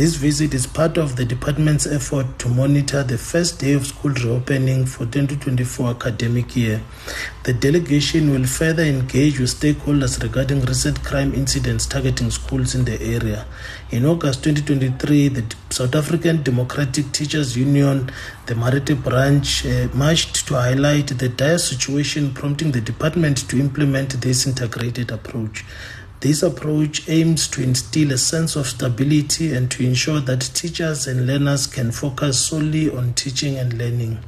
This visit is part of the department's effort to monitor the first day of school reopening for 2024 academic year. The delegation will further engage with stakeholders regarding recent crime incidents targeting schools in the area. In August 2023, the South African Democratic Teachers Union, the Mariete branch, uh, marched to highlight the dire situation, prompting the department to implement this integrated approach. This approach aims to instill a sense of stability and to ensure that teachers and learners can focus solely on teaching and learning.